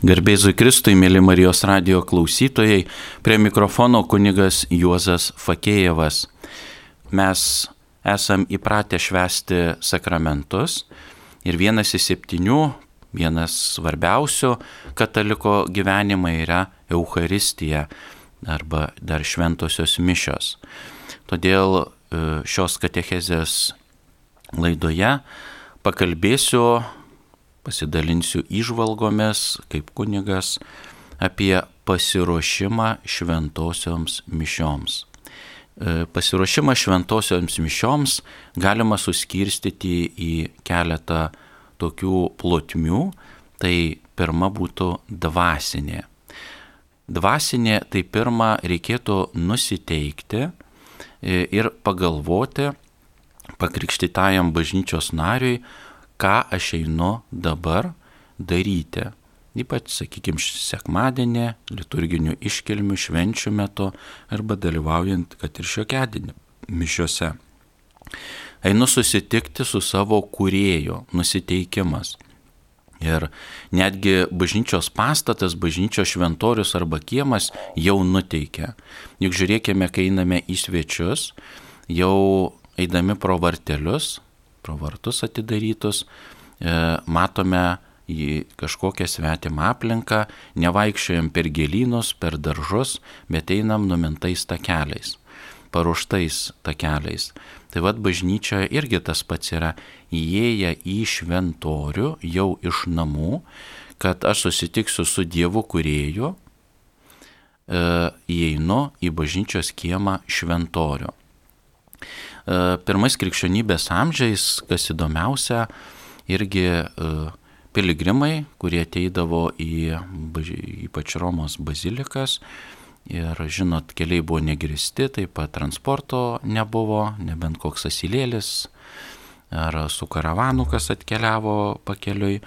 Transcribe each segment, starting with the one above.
Garbėzui Kristui, mėly Marijos radio klausytojai, prie mikrofono kunigas Juozas Fakėjevas. Mes esam įpratę švęsti sakramentus ir vienas iš septynių, vienas svarbiausių kataliko gyvenimai yra Euharistija arba dar šventosios mišios. Todėl e, šios katechezės laidoje pakalbėsiu pasidalinsiu išvalgomis kaip kunigas apie pasiruošimą šventosioms mišioms. E, pasiruošimą šventosioms mišioms galima suskirstyti į keletą tokių plotmių. Tai pirma būtų dvasinė. Dvasinė tai pirma reikėtų nusiteikti e, ir pagalvoti pakrikštytajam bažnyčios nariui, ką aš einu dabar daryti. Ypač, sakykime, sekmadienį, liturginių iškilmių, švenčių metu arba dalyvaujant, kad ir šiokedienį mišiuose. Einu susitikti su savo kūrėju, nusiteikimas. Ir netgi bažnyčios pastatas, bažnyčios šventorius arba kiemas jau nuteikia. Juk žiūrėkime, kai einame į svečius, jau eidami pro vartelius, pro vartus atidarytus, e, matome į kažkokią svetimą aplinką, nevaikščiojam per gėlynus, per daržus, bet einam numintais takeliais, paruoštais takeliais. Tai vad bažnyčioje irgi tas pats yra įėję į šventorių jau iš namų, kad aš susitiksiu su Dievu kurėju, e, įeinu į bažnyčios kiemą šventorių. E, pirmais krikščionybės amžiais, kas įdomiausia, irgi e, piligrimai, kurie ateidavo į ypač Romos bazilikas. Ir žinot, keliai buvo negristi, taip pat transporto nebuvo, nebent koks asilėlis ar su karavanu, kas atkeliavo pakeliui,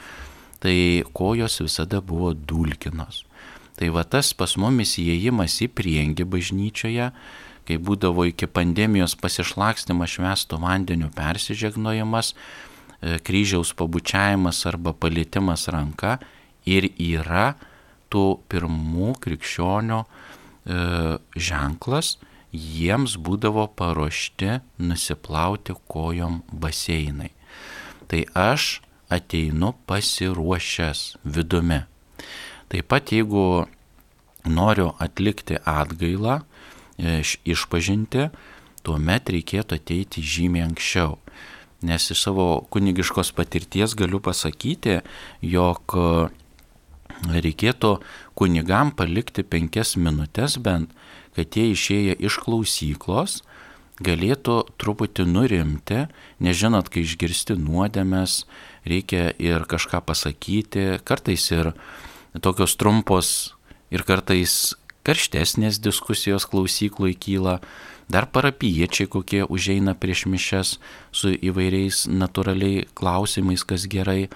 tai kojos visada buvo dulkinos. Tai va tas pas mumis įėjimas į priengį bažnyčioje kai būdavo iki pandemijos pasišlakstimas švestų vandeniu persižegnojimas, e, kryžiaus pabučiavimas arba palėtimas ranka ir yra tų pirmų krikščionių e, ženklas, jiems būdavo paruošti nusiplauti kojom baseinai. Tai aš ateinu pasiruošęs vidumi. Taip pat jeigu noriu atlikti atgailą, išpažinti, tuomet reikėtų ateiti žymiai anksčiau. Nes iš savo kunigiškos patirties galiu pasakyti, jog e, reikėtų kunigam palikti penkias minutės bent, kad jie išėję iš klausyklos galėtų truputį nurimti, nežinot, kai išgirsti nuodėmės, reikia ir kažką pasakyti, kartais ir tokios trumpos ir kartais karštesnės diskusijos klausyklui kyla, dar parapiečiai kokie užeina prieš mišes su įvairiais natūraliai klausimais, kas gerai.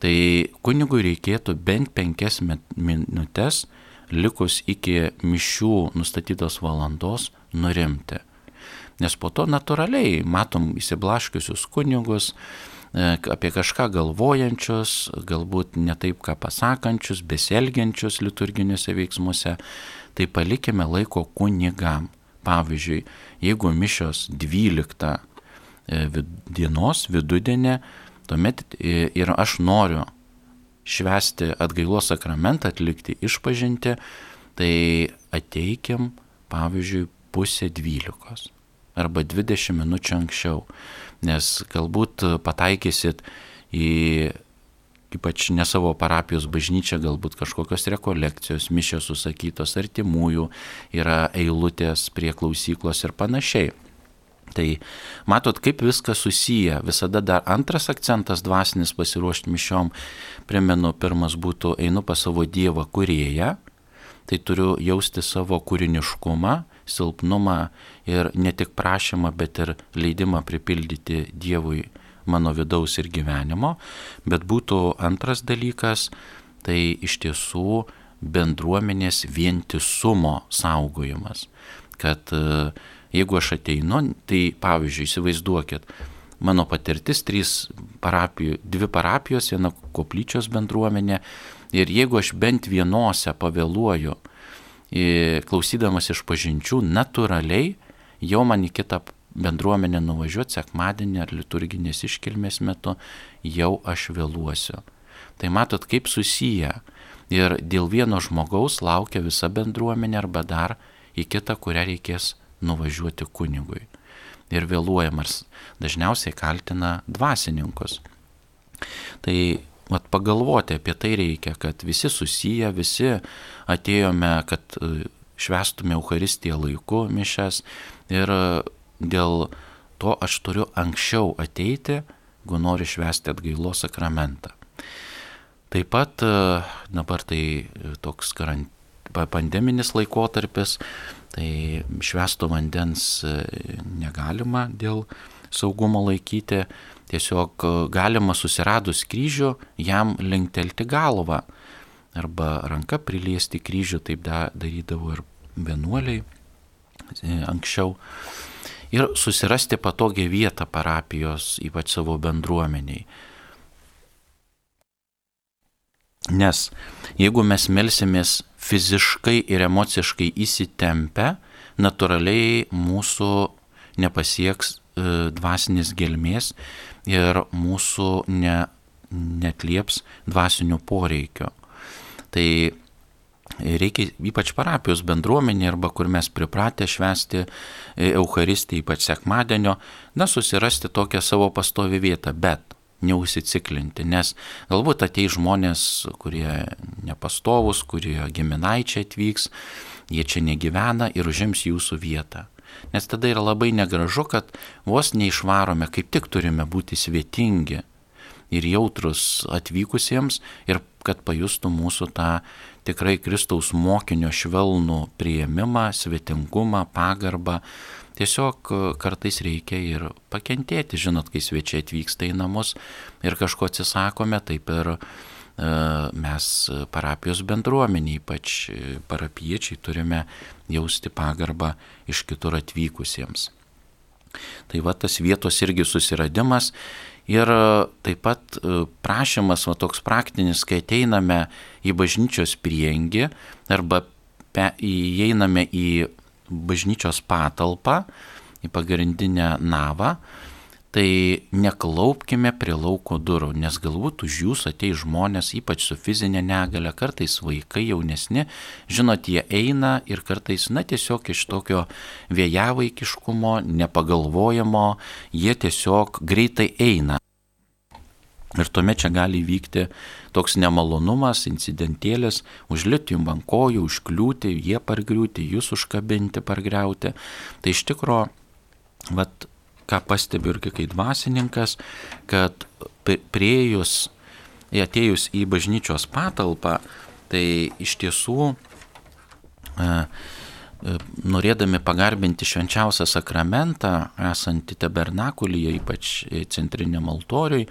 Tai kunigui reikėtų bent penkias minutės, likus iki mišių nustatytos valandos, nurimti. Nes po to natūraliai matom įsiblaškiusius kunigus, e, apie kažką galvojančius, galbūt ne taip ką pasakančius, beselgiančius liturginiuose veiksmuose, tai palikime laiko kunigam. Pavyzdžiui, jeigu mišios 12 e, dienos vidudienė, tuomet e, ir aš noriu švesti atgailos sakramentą, atlikti išpažinti, tai ateikim, pavyzdžiui, pusė dvylikos arba 20 minučių anksčiau, nes galbūt pataikysit į ypač ne savo parapijos bažnyčia, galbūt kažkokios rekolekcijos, mišios susakytos, artimųjų, yra eilutės prie klausyklos ir panašiai. Tai matot, kaip viskas susiję. Visada dar antras akcentas dvasinis pasiruošti mišiom. Primenu, pirmas būtų einu pas savo Dievą kurėją, tai turiu jausti savo kūriniškumą, silpnumą ir ne tik prašymą, bet ir leidimą pripildyti Dievui mano vidaus ir gyvenimo, bet būtų antras dalykas, tai iš tiesų bendruomenės vientisumo saugojimas. Kad e, jeigu aš ateinu, tai pavyzdžiui, įsivaizduokit, mano patirtis trys parapijų, dvi parapijos, viena koplyčios bendruomenė Ir jeigu aš bent vienose pavėluoju, klausydamas iš pažinčių, natūraliai jau man į kitą bendruomenę nuvažiuoti sekmadienį ar liturginės iškilmės metu, jau aš vėluosiu. Tai matot, kaip susiję. Ir dėl vieno žmogaus laukia visa bendruomenė arba dar į kitą, kurią reikės nuvažiuoti kunigui. Ir vėluojamas dažniausiai kaltina dvasininkus. Tai vat, pagalvoti apie tai reikia, kad visi susiję, visi atėjome, kad e, švestume Euharistiją laiku mišes ir dėl to aš turiu anksčiau ateiti, jeigu noriu švesti atgailos sakramentą. Taip pat e, dabar tai toks karantinas pandeminis laikotarpis, tai švesto vandens negalima dėl saugumo laikyti, tiesiog galima susiradus kryžių jam linktelti galvą arba ranka priliesti kryžių, taip da, darydavo ir vienuoliai e, anksčiau. Ir susirasti patogią vietą parapijos, ypač savo bendruomeniai. Nes jeigu mes melsimės fiziškai ir emociškai įsitempę, natūraliai mūsų nepasieks e, dvasinės gelmės ir mūsų ne, netlieps dvasinių poreikio. Tai reikia ypač parapijos bendruomenė arba kur mes pripratę švesti e, Eucharistiją, ypač sekmadienio, na susirasti tokią savo pastovį vietą, bet neužsiciklinti, nes galbūt atei žmonės, kurie nepastovus, kurie giminaičiai atvyks, jie čia negyvena ir užims jūsų vietą. Nes tada yra labai negražu, kad vos neišvarome, kaip tik turime būti svetingi ir jautrus atvykusiems ir kad pajustų mūsų tą tikrai Kristaus mokinio švelnų prieimimą, svetingumą, pagarbą. Tiesiog kartais reikia ir pakentėti, žinot, kai svečiai atvyksta į namus ir kažko atsisakome, taip ir E, mes parapijos bendruomenė, ypač parapiečiai, turime jausti pagarbą iš kitur atvykusiems. Tai va tas vietos irgi susiradimas ir taip pat e, prašymas, va toks praktinis, kai ateiname į bažnyčios priengį arba pe, įeiname į bažnyčios patalpą, į pagrindinę navą, tai neklaupkime prie lauko durų, nes galbūt už jūs atei žmonės, ypač su fizinė negale, kartais vaikai jaunesni, žinot, jie eina ir kartais, na, tiesiog iš tokio vėjavaikiškumo, nepagalvojamo, jie tiesiog greitai eina. Ir tuomet čia gali vykti toks nemalonumas, incidentėlis, užlipti jums ant kojų, užkliūti, jie pargriūti, jūs užkabinti, pargriauti. Tai iš tikrųjų, vat ką pastebiu irgi kaip dvasininkas, kad prieėjus, atėjus į bažnyčios patalpą, tai iš tiesų e, e, norėdami pagarbinti švenčiausią sakramentą, esantį tabernakulyje, ypač centriniam altoriui,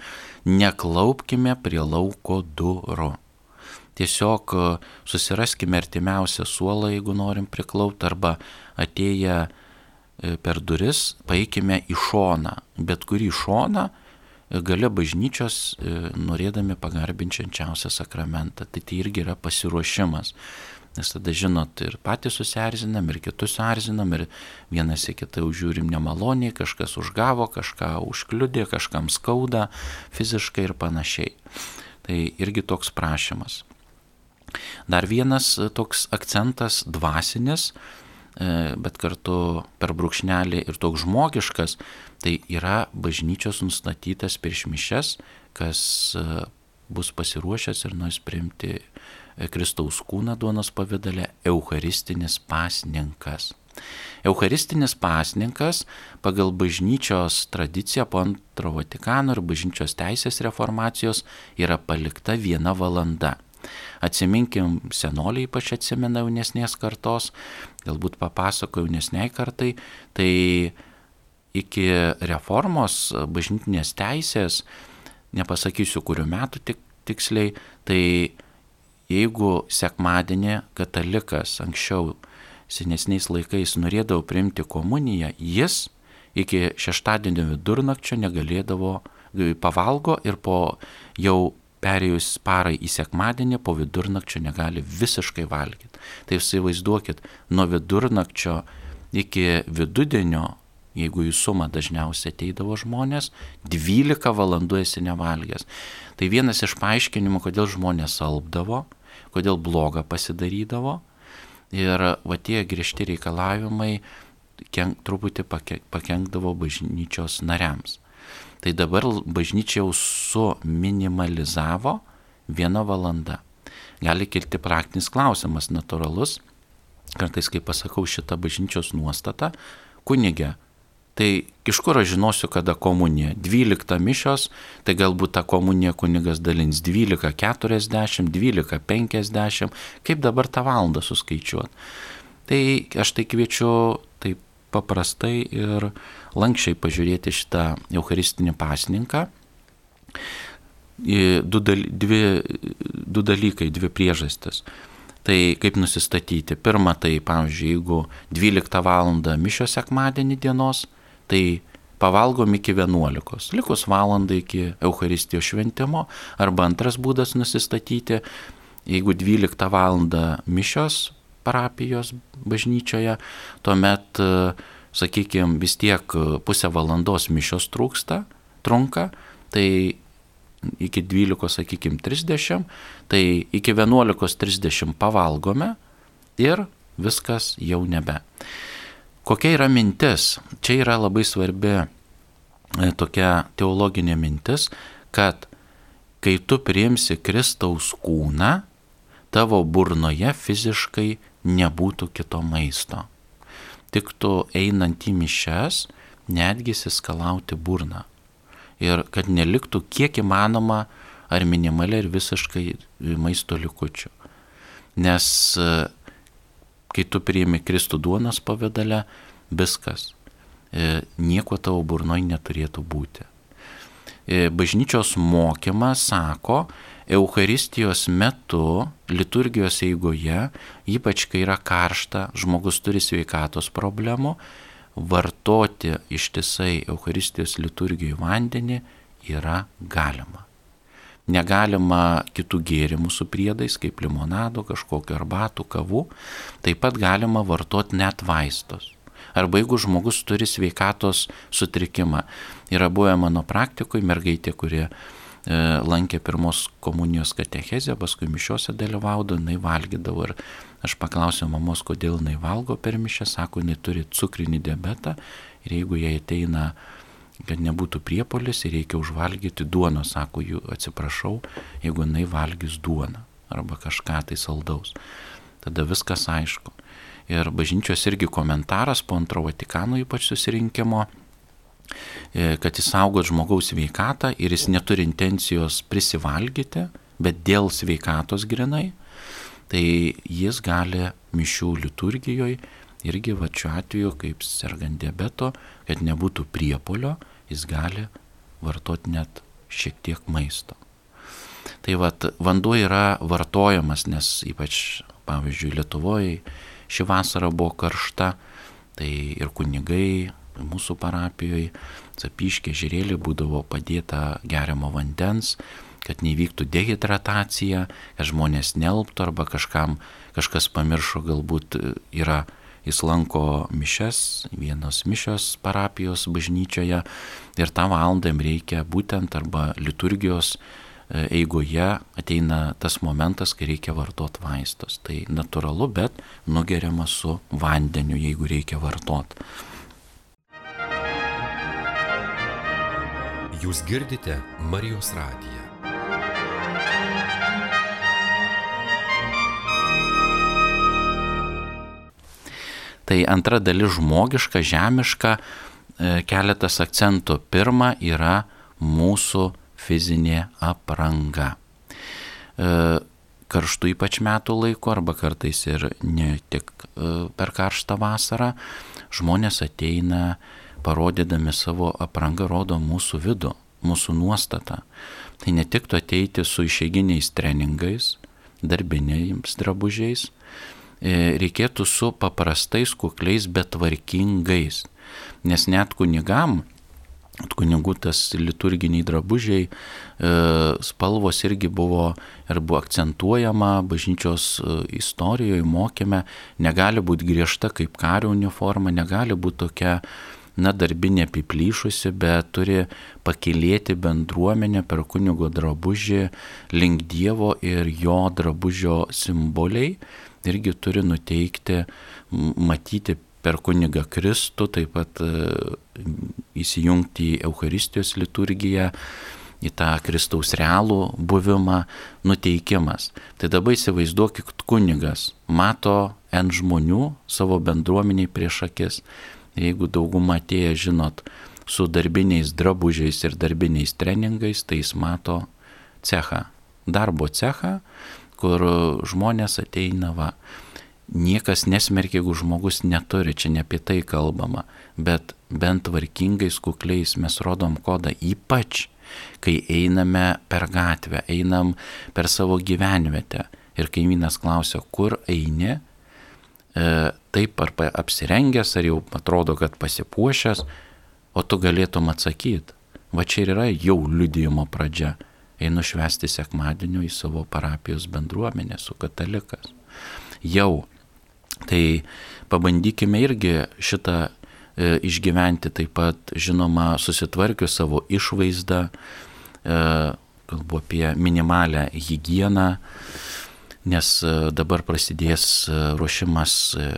neklaupkime prie lauko durų. Tiesiog e, susiraskime artimiausią suolą, jeigu norim priklaupti, arba atėję per duris, paeikime į šoną, bet kurį šoną e, gale bažnyčios e, norėdami pagarbinti švenčiausią sakramentą. Tai tai irgi yra pasiruošimas. Nes tada, žinot, ir patys susierzinam, ir kitus erzinam, ir vienas į kitą užžiūrim nemaloniai, kažkas užgavo, kažką užkliudė, kažkam skauda fiziškai ir panašiai. Tai irgi toks prašymas. Dar vienas toks akcentas dvasinis, E, bet kartu per brūkšnelį ir toks žmogiškas, tai yra bažnyčios nustatytas prieš mišes, kas e, bus pasiruošęs ir nors priimti e, Kristaus kūną duonos pavydalę, Eucharistinis pasninkas. Eucharistinis pasninkas pagal bažnyčios tradiciją po antro Vatikano ir bažnyčios teisės reformacijos yra palikta viena valanda. Atsiminkim, senoliai ypač atsimena jaunesnės kartos, galbūt papasako jaunesniai kartai, tai iki reformos bažnytinės teisės, nepasakysiu kurių metų tik, tiksliai, tai jeigu sekmadienį katalikas anksčiau senesniais laikais norėdavo priimti komuniją, jis iki šeštadienio vidurnakčio negalėdavo, pavalgo ir po jau perėjus parai į sekmadienį po vidurnakčio negali visiškai valgyti. Tai įsivaizduokit, nuo vidurnakčio iki vidudienio, jeigu į sumą dažniausiai ateidavo žmonės, 12 valandų esi nevalgęs. Tai vienas iš paaiškinimų, kodėl žmonės alpdavo, kodėl blogą pasidarydavo. Ir va tie griežti reikalavimai kenk, truputį pakenkdavo bažnyčios nariams. Tai dabar bažnyčia jau suminimalizavo vieną valandą. Gali kilti praktinis klausimas, natūralus. Kartais, kai pasakau šitą bažnyčios nuostatą, kunigė, tai iš kur aš žinosiu, kada komunija? 12 mišios, tai galbūt tą komuniją kunigas dalins 12.40, 12.50, kaip dabar tą valandą suskaičiuoti. Tai aš tai kviečiu paprastai ir lankščiai pažiūrėti šitą Eucharistinį pasninką. Du, dal, dvi, du dalykai, dvi priežastis. Tai kaip nusistatyti? Pirma, tai pavyzdžiui, jeigu 12 val. mišio sekmadienį dienos, tai pavalgom iki 11, likus valandą iki Euharistijos šventimo, arba antras būdas nusistatyti, jeigu 12 val. mišios parapijos bažnyčioje, tuomet, sakykime, vis tiek pusę valandos mišios trūksta, trunka, tai iki 12, sakykime, 30, tai iki 11.30 pavalgome ir viskas jau nebe. Kokia yra mintis? Čia yra labai svarbi e, tokia teologinė mintis, kad kai tu priimsi Kristaus kūną, tavo burnoje fiziškai nebūtų kito maisto. Tik tu einant į mišes, netgi įsiskalauti burną. Ir kad neliktų kiek įmanoma ar minimaliai ir visiškai maisto likučių. Nes e, kai tu priimi Kristų duonos pavydale, viskas. E, nieko tavo burnoj neturėtų būti. E, bažnyčios mokymas sako, Eucharistijos metu, liturgijos eigoje, ypač kai yra karšta, žmogus turi sveikatos problemų, vartoti ištisai Eucharistijos liturgijų vandenį yra galima. Negalima kitų gėrimų su priedais, kaip limonado, kažkokio arbatų, kavų, taip pat galima vartoti net vaistus. Arba jeigu žmogus turi sveikatos sutrikimą. Yra buvę mano praktikoje mergaitė, kurie lankė pirmos komunijos katechezę, paskui mišiuose dalyvaudavo, jinai valgydavo ir aš paklausiau mamos, kodėl jinai valgo per mišę, sako, jinai turi cukrinį diabetą ir jeigu jai ateina, kad nebūtų priepolis ir reikia užvalgyti duoną, sako, jų atsiprašau, jeigu jinai valgys duoną arba kažką tai saldaus. Tada viskas aišku. Ir bažnyčios irgi komentaras po antro Vatikano ypač susirinkimo E, kad jis saugot žmogaus sveikatą ir jis neturi intencijos prisivalgyti, bet dėl sveikatos grinai, tai jis gali mišių liturgijoje irgi va šiuo atveju, kaip sergant diabeto, kad nebūtų priepolio, jis gali vartoti net šiek tiek maisto. Tai vad vanduo yra vartojamas, nes ypač, pavyzdžiui, Lietuvoje ši vasara buvo karšta, tai ir kunigai mūsų parapijoje, Capiškė žirėlė būdavo padėta geriamo vandens, kad nevyktų dehidratacija, kad žmonės nelptų arba kažkam, kažkas pamiršo, galbūt yra, jis lanko mišes, vienos mišios parapijos bažnyčioje ir tą valandą jam reikia būtent arba liturgijos e, eigoje ateina tas momentas, kai reikia vartoti vaistus. Tai natūralu, bet nugeriama su vandeniu, jeigu reikia vartoti. Jūs girdite Marijos radiją. Tai antra dalis žmogiška, žemiška, e, keletas akcentų. Pirma yra mūsų fizinė apranga. E, karštų ypač metų laiku arba kartais ir ne tik e, per karštą vasarą žmonės ateina parodydami savo aprangą, rodo mūsų vidų, mūsų nuostatą. Tai ne tik tu ateiti su išeiginiais treningais, darbiniais drabužiais, e, reikėtų su paprastais kukliais, bet tvarkingais. Nes net kunigam kunigų tas liturginiai drabužiai, e, spalvos irgi buvo ir buvo akcentuojama bažnyčios e, istorijoje, mokėme, negali būti griežta kaip kario uniforma, negali būti tokia na, darbinė apiplyšusi, bet turi pakilėti bendruomenę per kunigo drabužį link Dievo ir jo drabužio simboliai irgi turi nuteikti, matyti per kunigą Kristų, taip pat e, įsijungti į Euharistijos liturgiją, į tą Kristaus realų buvimą, nuteikimas. Tai dabar įsivaizduokit, kunigas mato N žmonių savo bendruomeniai prieš akis. Jeigu daugumą atėję, žinot, su darbiniais drabužiais ir darbiniais treningais, tai jis mato cechą, darbo cechą, kur žmonės ateina va niekas nesmerkia, jeigu žmogus neturi, čia ne apie tai kalbama, bet bent tvarkingais kukliais mes rodom kodą, ypač kai einame per gatvę, einam per savo gyvenvietę. Ir kaimynas klausia, kur eini, taip ar apsirengęs, ar jau atrodo, kad pasipuošęs, o tu galėtum atsakyti. Va čia ir yra jau liudijimo pradžia. Einu švesti sekmadienio į savo parapijos bendruomenę su katalikas. Jau Tai pabandykime irgi šitą e, išgyventi taip pat, žinoma, susitvarkius savo išvaizdą, e, kalbu apie minimalę hygieną, nes e, dabar prasidės e, ruošimas e,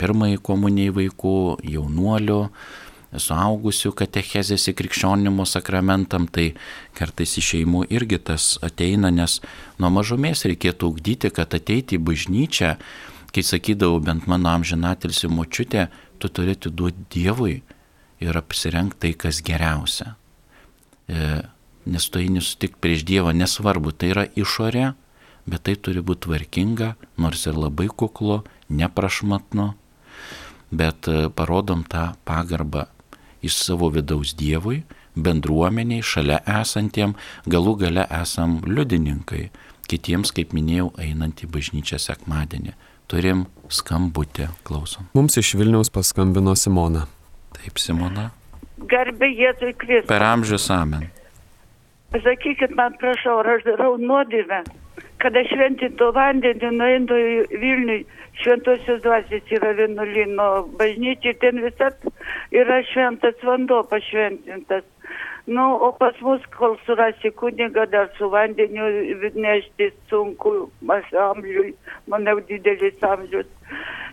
pirmai komunijai vaikų, jaunuolių, suaugusių katechezės į krikščionimo sakramentam, tai kartais iš šeimų irgi tas ateina, nes nuo mažumės reikėtų ugdyti, kad ateiti į bažnyčią kai sakydavau, bent mano amžinatilsi močiutė, tu turi atiduoti Dievui ir apsirengti tai, kas geriausia. E, nes tu eini sutikti prieš Dievą, nesvarbu, tai yra išorė, bet tai turi būti tvarkinga, nors ir labai kuklu, neprašmatnu, bet e, parodom tą pagarbą iš savo vidaus Dievui, bendruomeniai, šalia esantiem, galų gale esam liudininkai, kitiems, kaip minėjau, einant į bažnyčią sekmadienį turim skambutį, klausom. Mums iš Vilniaus paskambino Simona. Taip, Simona. Garbė Jėzui Kristui. Per amžius amen. Pasakykit man, prašau, ar aš darau nuodėmę, kada šventinto vandenį nueinu į Vilniui, šventosios dvasės yra vienuolino bažnyčiai, ten visat yra šventas vanduo pašventintas. Nu, o pas mus, kol surasi kunigą, dar su vandeniu nešti sunku, aš amžiui, manau, didelis amžius.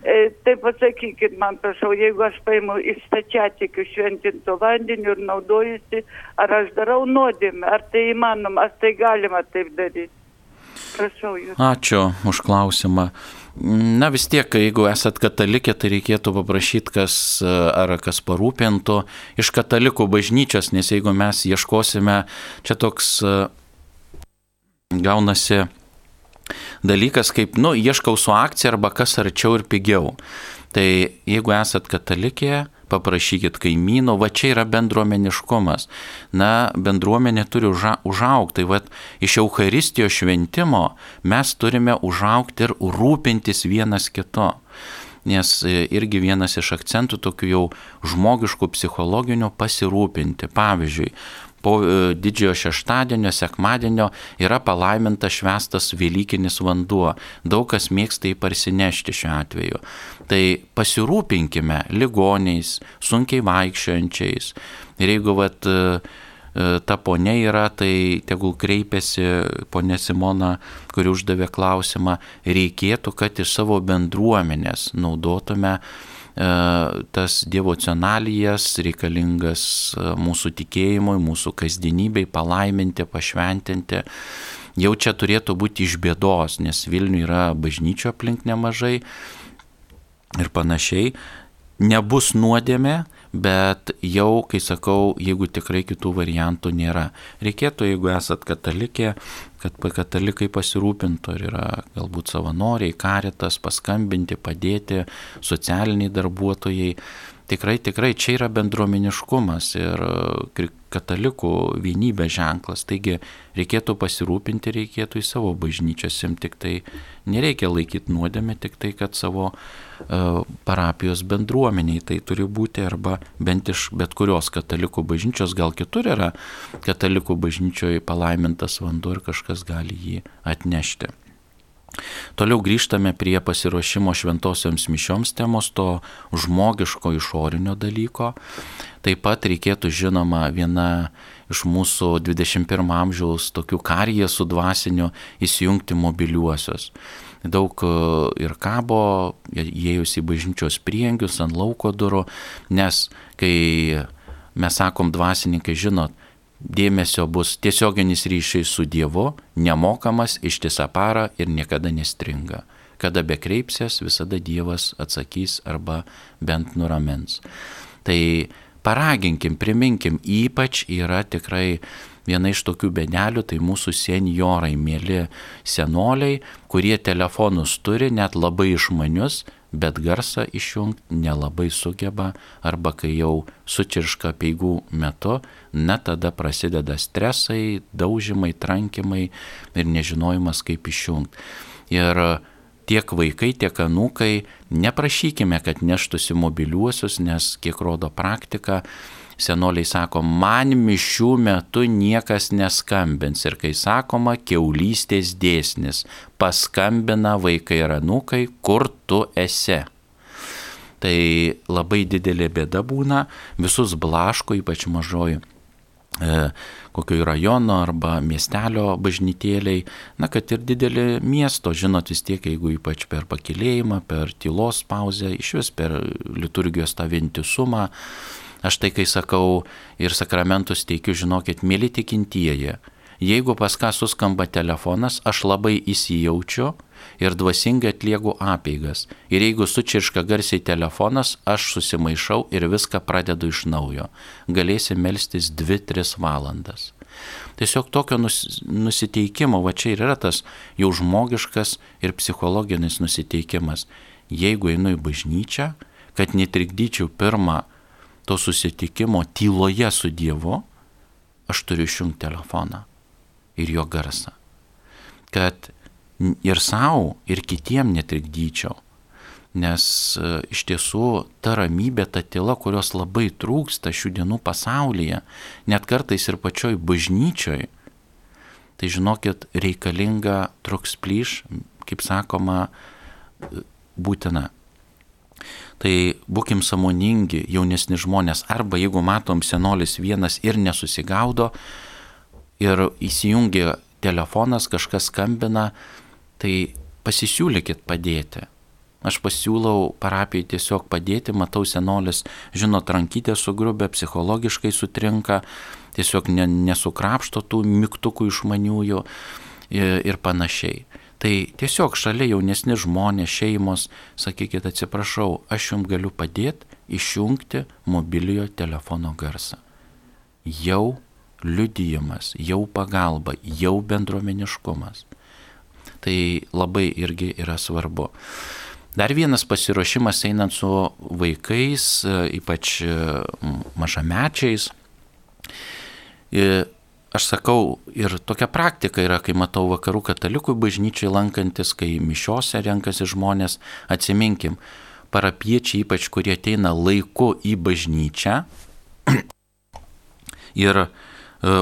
E, tai pasakykit man, prašau, jeigu aš paimu iš stačiatikių šventinto vandeniu ir naudojusi, ar aš darau nuodėmę, ar tai įmanoma, ar tai galima taip daryti. Prašau jūs. Ačiū už klausimą. Na vis tiek, jeigu esat katalikė, tai reikėtų paprašyti, kas ar kas parūpintų iš katalikų bažnyčios, nes jeigu mes ieškosime, čia toks gaunasi dalykas, kaip, nu, ieškau su akcija arba kas arčiau ir pigiau. Tai jeigu esat katalikė, paprašykit kaimynų, va čia yra bendruomeniškumas. Na, bendruomenė turi uža, užaukti, tai va iš Euharistijos šventimo mes turime užaukti ir rūpintis vienas kito. Nes e, irgi vienas iš akcentų tokių jau žmogiškų psichologinių pasirūpinti. Pavyzdžiui, po e, didžiojo šeštadienio, sekmadienio yra palaimintas švestas Velykinis vanduo. Daug kas mėgsta jį parsinešti šiuo atveju. Tai pasirūpinkime ligoniais, sunkiai vaikščiojančiais. Ir jeigu vat, e, e, ta ponė yra, tai tegul kreipiasi ponė Simona, kuri uždavė klausimą, reikėtų, kad iš savo bendruomenės naudotume E, tas dievocionalijas reikalingas e, mūsų tikėjimui, mūsų kasdienybei palaiminti, pašventinti. Jau čia turėtų būti iš bėdos, nes Vilniuje yra bažnyčio aplink nemažai ir panašiai. Nebus nuodėmė, bet jau, kai sakau, jeigu tikrai kitų variantų nėra. Reikėtų, jeigu esat katalikė, kad katalikai pasirūpintų ir yra galbūt savanoriai, karitas, paskambinti, padėti, socialiniai darbuotojai. Tikrai, tikrai čia yra bendruomeniškumas ir e, katalikų vienybės ženklas. Taigi reikėtų pasirūpinti, reikėtų į savo bažnyčią sim, tik tai nereikia laikyti nuodėmę, tik tai, kad savo uh, parapijos bendruomeniai tai turi būti arba bent iš bet kurios katalikų bažnyčios, gal kitur yra katalikų bažnyčioje palaimintas vanduo ir kažkas gali jį atnešti. Toliau grįžtame prie pasiruošimo šventosioms mišioms temos, to žmogiško išorinio dalyko. Taip pat reikėtų žinoma viena iš mūsų 21 amžiaus tokių karijasų dvasinių įsijungti mobiliuosius. Daug e, ir kabo, įėjus į bažnyčios priengius ant lauko durų, nes kai mes sakom dvasininkai, žinot, dėmesio bus tiesioginis ryšiai su Dievu, nemokamas ištisą parą ir niekada nestringa. Kada bekreipsies, visada Dievas atsakys arba bent nuramins. Tai paraginkim, priminkim, ypač yra tikrai viena iš tokių benelių, tai mūsų seniorai, mėly senoliai, kurie telefonus turi, net labai išmanius, bet garsą išjungti nelabai sugeba arba kai jau sučirška peigų metu, na tada prasideda stresai, daužimai, trankimai ir nežinojimas kaip išjungti. Ir tiek vaikai, tiek anūkai, neprašykime, kad neštųsi mobiliuosius, nes kiek rodo praktika, senoliai sako, man mišių metu niekas neskambins. Ir kai sakoma, keulystės dėsnis, paskambina vaikai ir anūkai, kur tu esi. Tai labai didelė bėda būna, visus blaško, ypač mažoji e, kokio rajono arba miestelio bažnytėliai, na, kad ir didelį miesto, žinot vis tiek, jeigu ypač per pakilėjimą, per tylos pauzę, iš vis per liturgijos tą vientisumą, Aš tai, kai sakau ir sakramentus teikiu, žinokit, mėly tikintieji, jeigu pas ką suskamba telefonas, aš labai įsijaučiu ir dvasingai atlieku apeigas. Ir jeigu sučirška garsiai telefonas, aš susimaišau ir viską pradedu iš naujo. Galėsi melstis 2-3 valandas. Tiesiog tokio nus, nusiteikimo, va čia ir yra tas jau žmogiškas ir psichologinis nusiteikimas. Jeigu einu į bažnyčią, kad netrikdyčiau pirmą to susitikimo tyloje su Dievu, aš turiu išjungti telefoną ir jo garsą. Kad ir savo, ir kitiem netrikdyčiau. Nes e, iš tiesų ta ramybė, ta tyla, kurios labai trūksta šių dienų pasaulyje, net kartais ir pačioj bažnyčioj, tai žinokit, reikalinga truks plyš, kaip sakoma, būtina. Tai būkim samoningi, jaunesni žmonės, arba jeigu matom senolis vienas ir nesusigaudo ir įsijungia telefonas, kažkas skambina, tai pasisiūlykit padėti. Aš pasiūlau parapijai tiesiog padėti, matau senolis, žinot, rankytė sugrubė, psichologiškai sutrinka, tiesiog nesukrapšto tų mygtukų išmaniųjų ir, ir panašiai. Tai tiesiog šalia jaunesni žmonės, šeimos, sakykit, atsiprašau, aš jums galiu padėti išjungti mobiliojo telefono garsą. Jau liudijimas, jau pagalba, jau bendruomeniškumas. Tai labai irgi yra svarbu. Dar vienas pasiruošimas einant su vaikais, ypač mažamečiais aš sakau, ir tokia praktika yra, kai matau vakarų katalikų bažnyčiai lankantis, kai mišiose renkasi žmonės, atsiminkim, parapiečiai, ypač kurie ateina laiku į bažnyčią ir uh,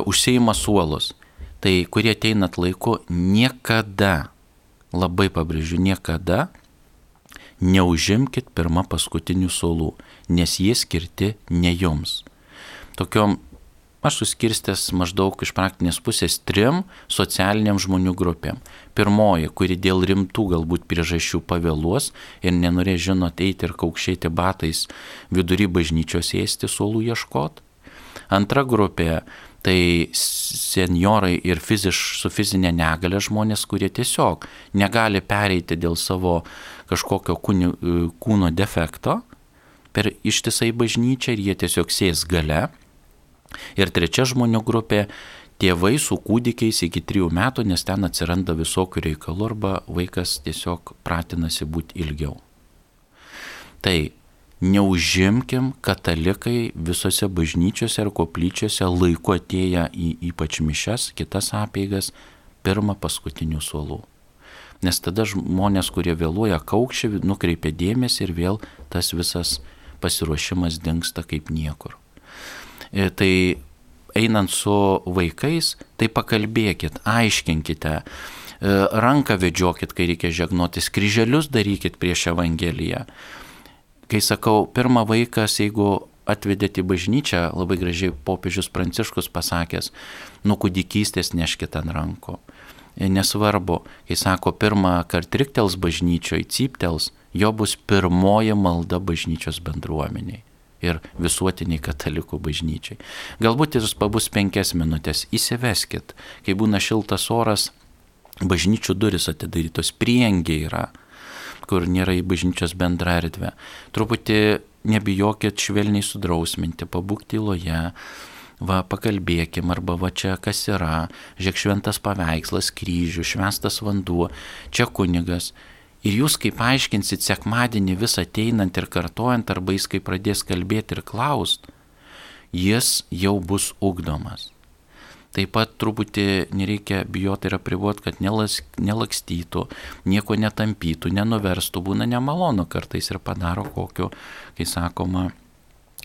užseima suolus, tai kurie ateinat laiku, niekada, labai pabrėžiu, niekada neužimkit pirmą paskutinių suolų, nes jie skirti ne jums. Tokiom aš suskirstęs maždaug iš praktinės pusės trim socialiniam žmonių grupėm. Pirmoji, kuri dėl rimtų galbūt priežasčių pavėluos ir nenorės žinot eiti ir kaukšėti batais vidury bažnyčios ėsti suolų ieškot. Antra grupė tai seniorai ir fiziš, su fizinė negalė žmonės, kurie tiesiog negali pereiti dėl savo kažkokio kūnio, kūno defekto per ištisai bažnyčią ir jie tiesiog sės gale Ir trečia žmonių grupė - tėvai su kūdikiais iki trijų metų, nes ten atsiranda visokių reikalų arba vaikas tiesiog pratinasi būti ilgiau. Tai neužimkim katalikai visose bažnyčiose ar koplyčiose laiku atėję į ypač mišes, kitas apeigas, pirmą paskutinių suolų. Nes tada žmonės, kurie vėluoja kaukščiai, nukreipia dėmesį ir vėl tas visas pasiruošimas dinksta kaip niekur. E, tai einant su vaikais, tai pakalbėkit, aiškinkite, e, ranką vedžiokit, kai reikia žegnotis, kryželius darykit prieš Evangeliją. Kai sakau, pirmą vaikas, jeigu atvedėte į bažnyčią, labai gražiai popiežius Pranciškus pasakęs, nuo kūdikystės neškite ant rankų. E, nesvarbu, kai sako pirmą kartą triktels bažnyčioje, cyptels, jo bus pirmoji malda bažnyčios bendruomeniai ir visuotiniai katalikų bažnyčiai. Galbūt jis pabus penkias minutės, įsiveskit, kai būna šiltas oras, bažnyčių duris atidarytos, priengiai yra kur nėra į bažnyčios bendrą erdvę. Truputį nebijokit švelniai sudrausminti, pabūkti tyloje, va pakalbėkim, arba va čia kas yra, žiūrėk šventas paveikslas, kryžių, šventas vanduo, čia kunigas. Ir jūs kaip aiškinsit sekmadienį vis ateinant ir kartojant, arba jis kai pradės kalbėti ir klaust, jis jau bus ugdomas. Taip pat truputį nereikia bijoti ir apriboti, kad nelas, nelakstytų, nieko netampytų, nenuverstų, būna nemalonu kartais ir padaro kokio, kai sakoma,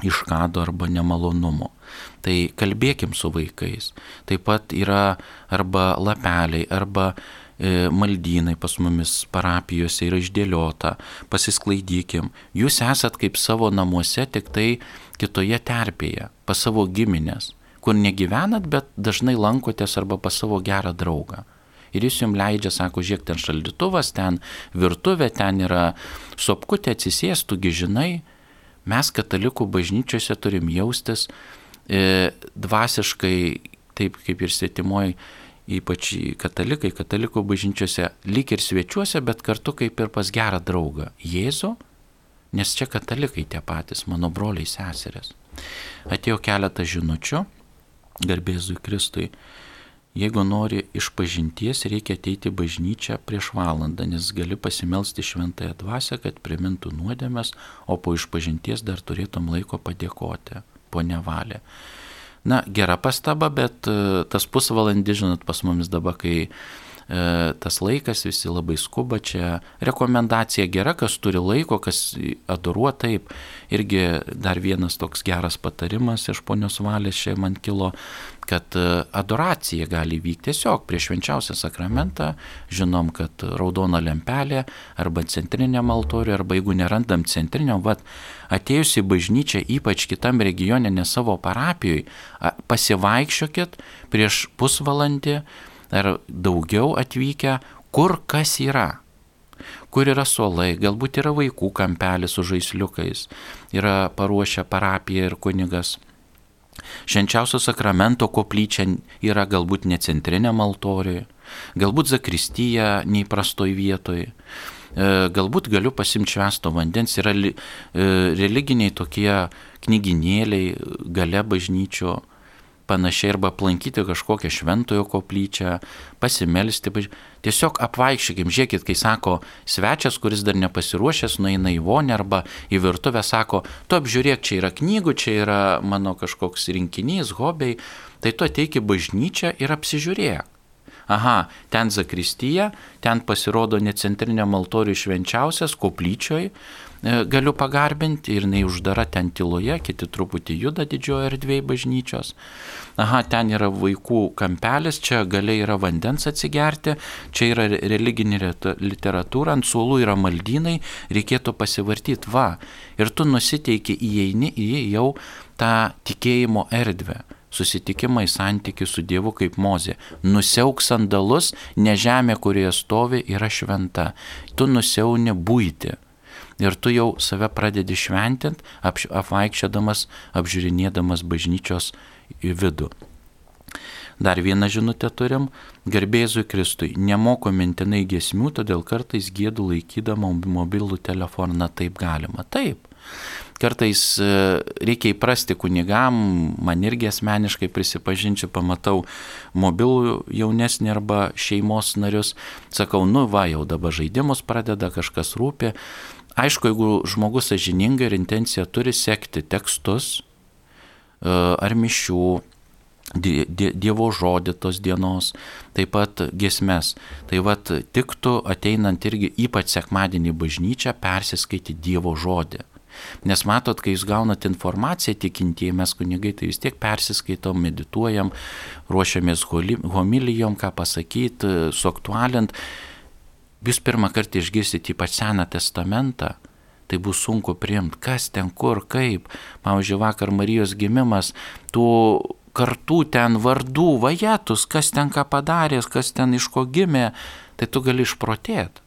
iškado arba nemalonumo. Tai kalbėkim su vaikais. Taip pat yra arba lapeliai, arba maldynai pas mumis parapijose yra išdėliota, pasisklaidykim. Jūs esat kaip savo namuose, tik tai kitoje terpėje, pas savo giminės kur negyvenat, bet dažnai lankotės arba pas savo gerą draugą. Ir jis jums leidžia, sako, žiūrėk, ten šaldytuvas, ten virtuvė, ten yra sopkutė, atsisėstų, žinai, mes katalikų bažnyčiose turim jaustis e, dvasiškai, taip kaip ir svetimoji, ypač katalikai, katalikų bažnyčiose, lyg ir svečiuose, bet kartu kaip ir pas gerą draugą - Jėzų, nes čia katalikai tie patys, mano broliai seserės. Atėjo keletą žinučių garbėzui Kristui. Jeigu nori išpažinties, reikia ateiti bažnyčią prieš valandą, nes gali pasimelsti šventąją dvasę, kad primintų nuodėmės, o po išpažinties dar turėtum laiko padėkoti, ponia Valė. Na, gera pastaba, bet e, tas pusvalandis, žinot, pas mumis dabar, kai tas laikas, visi labai skuba čia. Rekomendacija gera, kas turi laiko, kas adoruo taip. Irgi dar vienas toks geras patarimas iš ponios valės čia man kilo, kad e, adoracija gali vykti tiesiog prieš švenčiausią sakramentą. Žinom, kad raudona lempelė arba centrinė altoriuje, arba jeigu nerandam centrinio, vad atėjus į bažnyčią, ypač kitam regione, ne savo parapijoje, pasivaikščiokit prieš pusvalandį ar daugiau atvykę, kur kas yra. Kur yra suolai, galbūt yra vaikų kampelis su žaisliukais, yra paruošę parapiją ir kunigas. Švenčiausio sakramento koplyčia yra galbūt ne centrinė altorijoje, galbūt zakristyje neįprastoj vietoje. Galbūt galiu pasimti švesto vandens, yra e, religiniai tokie knyginėliai gale bažnyčio, panašiai arba aplankyti kažkokią šventojo koplyčią, pasimelsti, tiesiog apvaikščiokim, žiūrėkit, kai sako svečias, kuris dar nepasiruošęs, nueina į vonę arba į virtuvę, sako, tu apžiūrėk, čia yra knygų, čia yra mano kažkoks rinkinys, hobiai, tai tu ateiki bažnyčią ir apsižiūrėk. Aha, ten zakristyje, ten pasirodo ne centriniam altoriui švenčiausias, koplyčioj, galiu pagarbinti ir jinai uždara ten tyloje, kiti truputį juda didžiojo erdvėje bažnyčios. Aha, ten yra vaikų kampelis, čia galiai yra vandens atsigerti, čia yra religinė literatūra, ant suolų yra maldynai, reikėtų pasivartyti, va, ir tu nusiteiki įeini į jau tą tikėjimo erdvę susitikimai santykių su Dievu kaip mozė. Nusiauk sandalus, ne žemė, kurioje stovi, yra šventa. Tu nusiauni būti ir tu jau save pradedi šventint, apvaikščiodamas, apžiūrinėdamas bažnyčios į vidų. Dar vieną žinutę turim. Garbėzui Kristui. Nemoku mintinai gesmių, todėl kartais gėdu laikydama mobilų telefoną. Taip galima. Taip. kartais e, reikia įprasti kunigam, man irgi asmeniškai prisipažinčiau, pamatau mobilų jaunesnį arba šeimos narius, sakau, nu va, jau dabar žaidimus pradeda, kažkas rūpi. Aišku, jeigu žmogus sažiningai ir intencija turi sekti tekstus e, ar mišių, Dievo žodį tos dienos, taip pat gesmes. Tai vad tiktų ateinant irgi ypač sekmadienį bažnyčią persiskaityti Dievo žodį. Nes matot, kai jūs gaunat informaciją tikintieji, mes kunigai, tai vis tiek persiskaitom, medituojam, ruošiamės homilijom, ką pasakyti, suaktualint. Jūs pirmą kartą išgirsite ypač Seną testamentą, tai bus sunku priimti, kas ten, kur, kaip. Pavyzdžiui, vakar Marijos gimimas, tų kartų ten vardų, vajetus, kas ten ką padarė, kas ten iš ko gimė, tai tu gali išprotėti.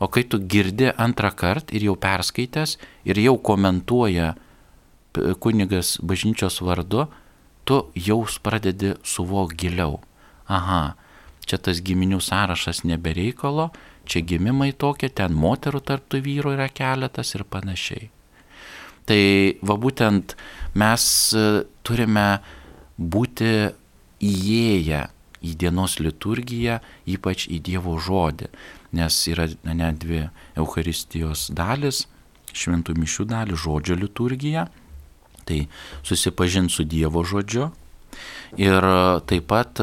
O kai tu girdi antrą kartą ir jau perskaitęs ir jau komentuoja kunigas bažnyčios vardu, tu jau pradedi suvok giliau. Aha, čia tas giminių sąrašas nebereikalo, čia gimimai tokie, ten moterų tarptų vyrų yra keletas ir panašiai. Tai va būtent mes e, turime būti įėję į dienos liturgiją, ypač į Dievo žodį, nes yra ne dvi Euharistijos dalis, šventų mišių dalis, žodžio liturgija, tai susipažinti su Dievo žodžiu ir taip pat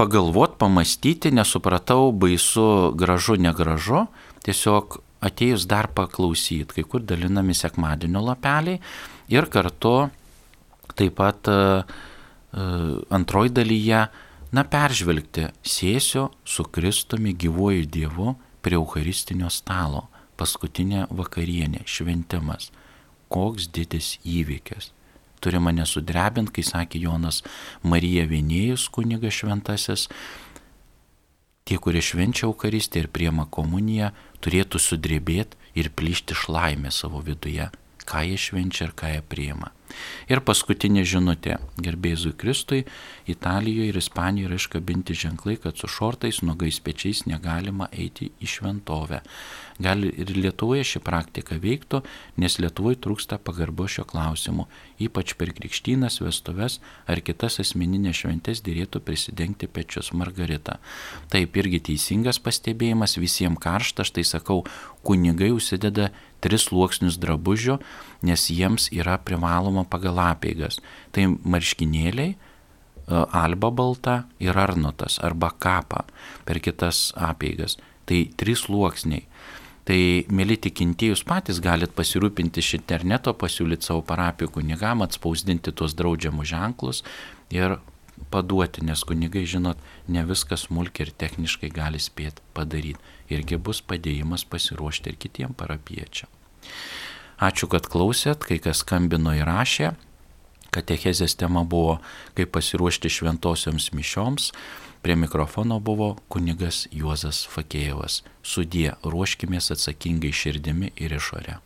pagalvot, pamastyti, nesupratau, baisu, gražu, negražu, tiesiog atėjus dar paklausyti, kai kur dalinami sekmadienio lapeliai ir kartu taip pat e, e, antroji dalyje, na, peržvelgti, sėsiu su Kristumi gyvuoju Dievu prie Eucharistinio stalo, paskutinė vakarienė, šventimas. Koks didis įvykis. Turi mane sudrebinti, kai sakė Jonas Marija Vienėjus kunigas šventasis, tie, kurie švenčia Eucharistiją ir priema komuniją, turėtų sudrebėti ir plyšti šlaimę savo viduje, ką jie švenčia ir ką jie priima. Ir paskutinė žinutė. Gerbėzui Kristui, Italijoje ir Ispanijoje yra iškabinti ženklai, kad su šortais, nuogais pečiais negalima eiti į šventovę. Gali ir Lietuvoje ši praktika veiktų, nes Lietuvoje trūksta pagarbo šio klausimu. Ypač per krikštynas, vestuves ar kitas asmeninės šventės dėrėtų prisidengti pečius Margarita. Taip irgi teisingas pastebėjimas, visiems karšta, štai sakau, kunigai užsideda tris sluoksnius drabužių, nes jiems yra privaloma pagal apeigas. Tai marškinėliai, e, alba balta ir arnotas arba kapa per kitas apeigas. Tai trys sluoksniai. Tai, mėly tikintėjus patys galit pasirūpinti iš interneto, pasiūlyti savo parapijų kunigam, atspausdinti tuos draudžiamus ženklus ir paduoti, nes kunigai, žinot, ne viskas smulkiai ir techniškai gali spėti padaryti. Irgi bus padėjimas pasiruošti ir kitiem parapiečiam. Ačiū, kad klausėt, kai kas skambino ir rašė. Katechezės tema buvo, kaip pasiruošti šventosioms mišioms. Prie mikrofono buvo kunigas Juozas Fakėjevas. Sudie, ruoškimės atsakingai širdimi ir išorę.